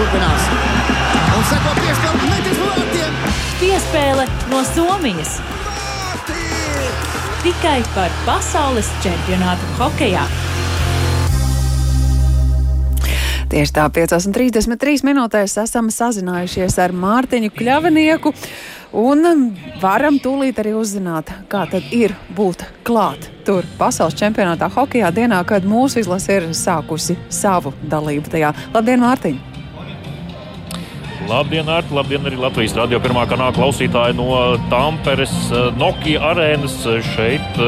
turpinās. Un seko piespēle metis vārtiem. Piespēle no Somijas. Tikai par pasaules čempionātu hokejā. Tieši tā, 5,33 minūtēs esam sazinājušies ar Mārtiņu Kļavinieku. Un varam tūlīt arī uzzināt, kā tad ir būt klāt tur pasaules čempionātā hokeja dienā, kad mūsu izlase ir sākusi savu dalību tajā. Labdien, Mārtiņ! Labdien, Arti! Labdien, arī Latvijas radio pirmā kanāla klausītāji no Tamperes Nokia arēnas šeit.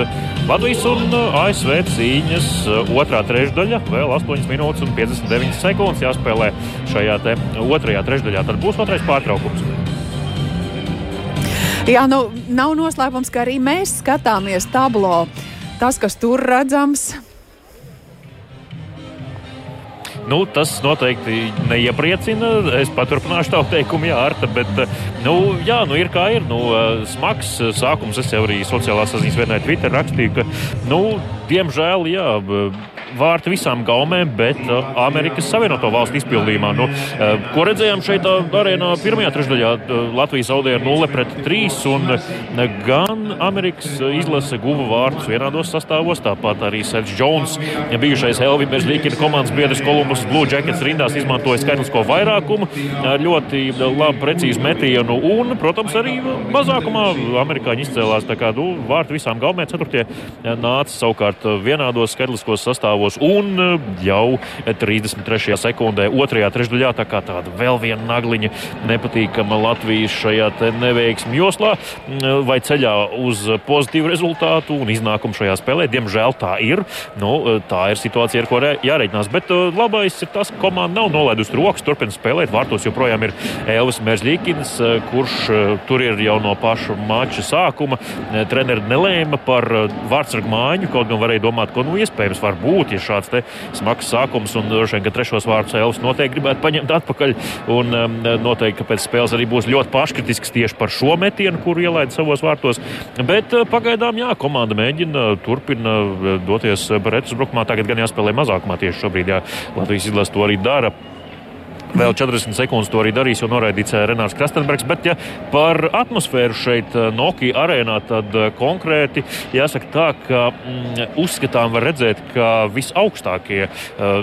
Latvijas un ASV cīņas otrā trešdaļa, vēl 8 minūtes un 59 sekundes jāspēlē šajā otrajā trešdaļā. Tad būs otrais pārtraukums. Jā, nu nav noslēpums, ka arī mēs skatāmies tablo. Tas, kas tur redzams, Nu, tas noteikti neiepriecina. Es paturpināšu tavu teikumu, Jā, Arta. Bet, nu, jā, nu, ir kā ir. Nu, smags sākums. Es jau arī sociālās saziņas vienai Twitter rakstīju, ka, nu, diemžēl, jā vārti visām gaumēm, bet uh, Amerikas Savienoto Valstu izpildījumā. Nu, uh, ko redzējām šeit uh, arēnā pirmajā trešdaļā? Latvija zaudēja 0 pret 3, un gan Amerikas izlase guva vārtus vienādos sastāvos, tāpat arī Sēdz Jones, bijušais Elvis Līkina komandas biedrs Kolumbus Blue Jackets rindās izmantoja skaitlisko vairākumu ļoti labu, precīzu metienu, un, protams, arī mazākumā amerikāņi izcēlās. Tā kā nu, vārti visām gaumēm ceturtie nāca savukārt vienādos skaitliskos sastāvos stāvos. Un eh, jau 33. sekundē, otrajā trešdaļā, tā kā tāda vēl viena nagliņa nepatīkama Latvijas šajā neveiksmju joslā mm, vai ceļā uz pozitīvu rezultātu un iznākumu šajā spēlē. Diemžēl tā ir. Nu, eh, tā ir situācija, ar ko jārēķinās. Bet labais ir tas, ka komanda nav nolaidusi rokas, turpina spēlēt. Vārtos joprojām ir Elvis Mērzļīkins, kurš tur ir jau no paša mača sākuma. Treneri nelēma par vārdsargu mājiņu, kaut gan varēja domāt, ka nu, iespējams var būt ja šāds smags sākums, un droši vien, ka trešos vārdus Elvis noteikti gribētu paņemt atpakaļ. Un um, noteikti, ka pēc spēles arī būs ļoti paškritisks tieši par šo metienu, kuru ielaida savos vārtos. Bet uh, pagaidām, jā, komanda mēģina, turpina uh, doties Bretas brukumā. Tagad gan jāspēlē mazākumā tieši šobrīd, jā, Latvijas izlase to arī dara. Vēl 40 sekundes to arī darīs, jo noraidīts eh, Renārs Krastenbergs. Bet, ja par atmosfēru šeit eh, Nokia arēnā, tad eh, konkrēti jāsaka tā, ka mm, uzskatām var redzēt, ka visaugstākie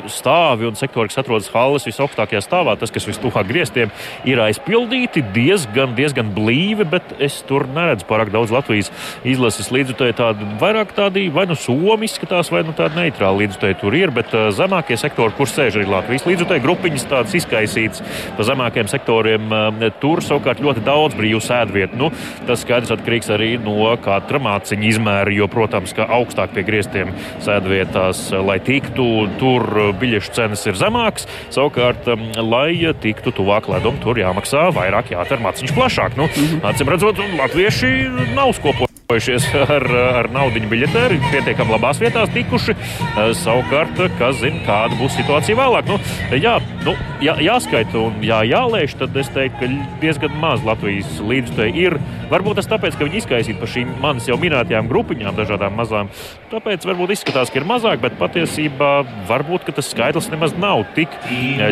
stāvi un sektori, kas atrodas halles visaugstākajā stāvā, tas, kas vistuvāk grieztiem, ir aizpildīti diezgan, diezgan blīvi, bet es tur neredzu pārāk daudz Latvijas izlases līdzutēju. Tādi vairāk tādi vai nu somi izskatās, vai nu tādi neitrāli līdzutēji tur ir, bet zemākie sektori, kur sēž arī Latvijas līdzutēji, grupiņas tādas izskatās izkaisīts pa zemākiem sektoriem. Eh, tur savukārt ļoti daudz brīvu sēdvietu. Nu, tas skaidrs atkarīgs arī no katra māciņa izmēra, jo, protams, ka augstāk pie grieztiem sēdvietās, eh, lai tiktu, tur biļešu cenas ir zemākas. Savukārt, lai tiktu tuvāk ledum, tur jāmaksā vairāk, jāatver maciņš plašāk. Nu, mhm. Acīm redzot, latvieši nav skopojuši ar, ar naudu biļetēri, pietiekami labās vietās tikuši. Eh, savukārt, kas zina, kāda būs situācija vēlāk. Nu, jā, nu, jā, jāskaita un jā, jālēš, tad es teiktu, ka diezgan maz Latvijas līdzekļu ir. Varbūt tas tāpēc, ka viņi izkaisīti par šīm manis jau minētajām grupiņām, dažādām mazām. Tāpēc varbūt izskatās, ka ir mazāk, bet patiesībā varbūt tas skaitlis nemaz nav tik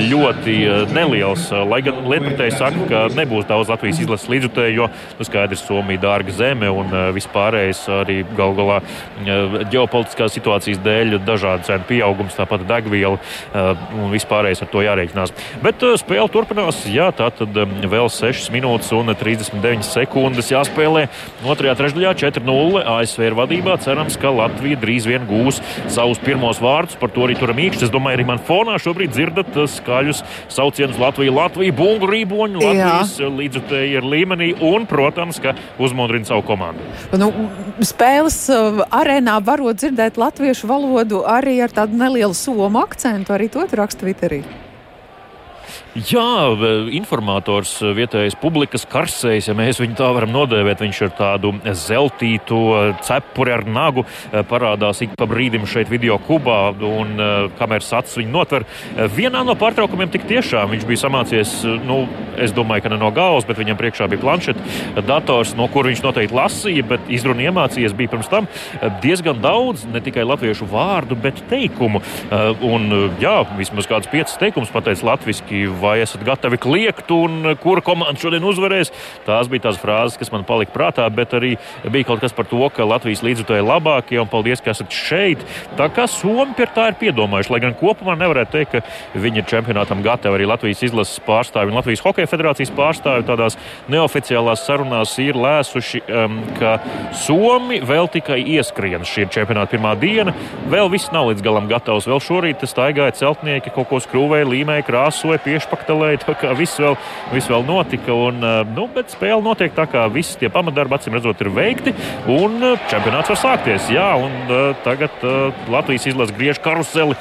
ļoti eh, neliels. Lai gan lietpratēji saka, ka nebūs daudz Latvijas izlases līdzekļu, jo nu, skaidrs, Somija dārga zeme un uh, vispārējais arī gal galā ģeopolitiskās situācijas dēļ dažādu cenu pieaugums, tāpat degviela un vispārējais ar to jārēķinās. Bet spēle turpinās. Jā, tā tad vēl 6 minūtes un 39 sekundes jāspēlē. Otrajā trešdaļā 4-0 ASV ir vadībā. Cerams, ka Latvija drīz vien gūs savus pirmos vārdus. Par to arī turam īkšķi. Es domāju, arī man fonā šobrīd dzirdat skaļus saucienus Latvija, Latvija, bungu rīboņu. Latvijas līdzutēji ir līmenī un, protams, ka uzmundrina savu komandu. Nu, spēles arēnā varot dzirdēt latviešu valodu arī ar tādu nelielu somu akcentu. Arī to raksta Twitterī. Jā, informators vietējais publikas karsējs, ja mēs viņu tā varam nodēvēt, viņš ar tādu zeltītu cepuri ar nagu eh, parādās ik pa brīdim šeit video kubā, un eh, kameras acis viņu notver. Eh, vienā no pārtraukumiem tik tiešām viņš bija samācies, nu, es domāju, ka ne no galvas, bet viņam priekšā bija planšeta dators, no kur viņš noteikti lasīja, bet izrunu iemācījies bija pirms tam diezgan daudz, ne tikai latviešu vārdu, bet teikumu. Un, jā, vismaz kāds piecas teikumus pateicis latviski vai esat gatavi kliegt, un kura komanda šodien uzvarēs. Tās bija tās frāzes, kas man palika prātā, bet arī bija kaut kas par to, ka Latvijas līdzjutēji labākie, un paldies, ka esat šeit. Tā kā Somija pie tā ir piedomājuši, lai gan kopumā nevarētu teikt, ka viņi ir čempionātam gatavi. Arī Latvijas izlases pārstāvi un Latvijas Hokeja federācijas pārstāvi tādās neoficiālās sarunās ir lēsuši, um, ka Somi vēl tikai ieskrien. Šī ir čempionāta pirmā diena. Vēl viss nav līdz galam gatavs. Vēl šorīt staigāja celtnieki, kaut ko skrūvēja, līmēja, krāsoja, piešpaktelēja. Tā kā viss vēl, viss vēl notika. Un, uh, nu, bet spēle notiek tā, kā visi tie pamatdarbi, acīm redzot, ir veikti. Un uh, čempionāts var sākties. Jā, un uh, tagad Latvijas izlase griež karuseli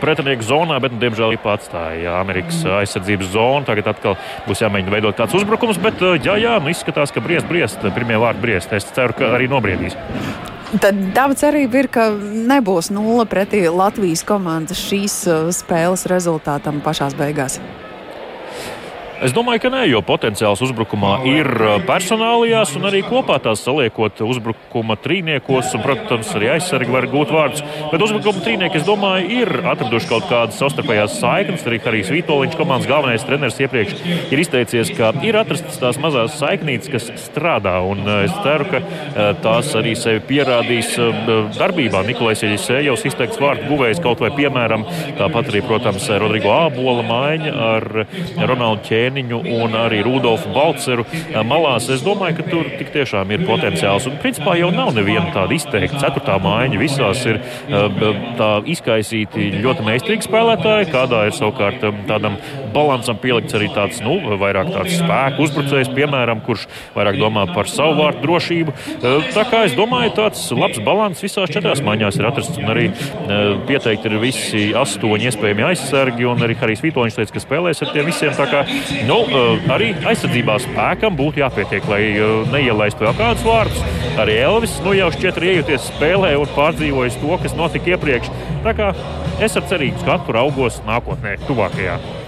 pretinieku zonā, bet, nu, diemžēl, ir atstāja Amerikas aizsardzības zonu. Tagad atkal būs jāmēģina veidot kāds uzbrukums, bet, jā, jā, nu, izskatās, ka briest, briest, pirmie vārdi briest. Es ceru, ka arī nobriedīs. Tad tā cerība ir, ka nebūs nulle pretī Latvijas komandas šīs spēles rezultātam pašās beigās. Es domāju, ka nē, jo potenciāls uzbrukumā ir personālajās un arī kopā tās saliekot uzbrukuma trīniekos. Un, protams, arī aizsargi var gūt vārdus. Bet uzbrukuma trīnieki, es domāju, ir atraduši kaut kādas savstarpējās saiknes. Arī Harijs Vitoļņš, komandas galvenais treneris, iepriekš ir izteicies, ka ir atrastas tās mazās saiknītes, kas strādā. Un es ceru, ka tās arī sevi pierādīs darbībā. Nikolais Jeļisējos izteikts vārdu guvējs kaut vai piemēram, tāpat arī, protams, Rodrigo Ābola maiņa ar Ronaldu Ķēniņu Lēniņu un arī Rudolfu Balceru eh, malās. Es domāju, ka tur tik tiešām ir potenciāls. Un principā jau nav neviena tāda izteikta ceturtā mājiņa. Visās ir eh, tā izkaisīti ļoti meistarīgi spēlētāji. Kādā ir savukārt eh, tādam balansam pielikts arī tāds, nu, vairāk tāds spēku uzbrucējs, piemēram, kurš vairāk domā par savu vārdu drošību. Tā kā es domāju, tāds labs balans visās četrās maiņās ir atrasts. Un arī pieteikti ir visi astoņi iespējami aizsargi, un arī Harijs Vitoņš teica, ka spēlēs ar tiem visiem. Tā kā Nu, eh, arī aizsardzībā spēkam būtu jāpietiek, lai neielaistu vēl kādus vārdus. Arī Elvis nu, jau šķiet ir iejuties spēlē un pārdzīvojis to, kas notika iepriekš. Tā kā es ar cerību skatu raugos nākotnē, tuvākajā.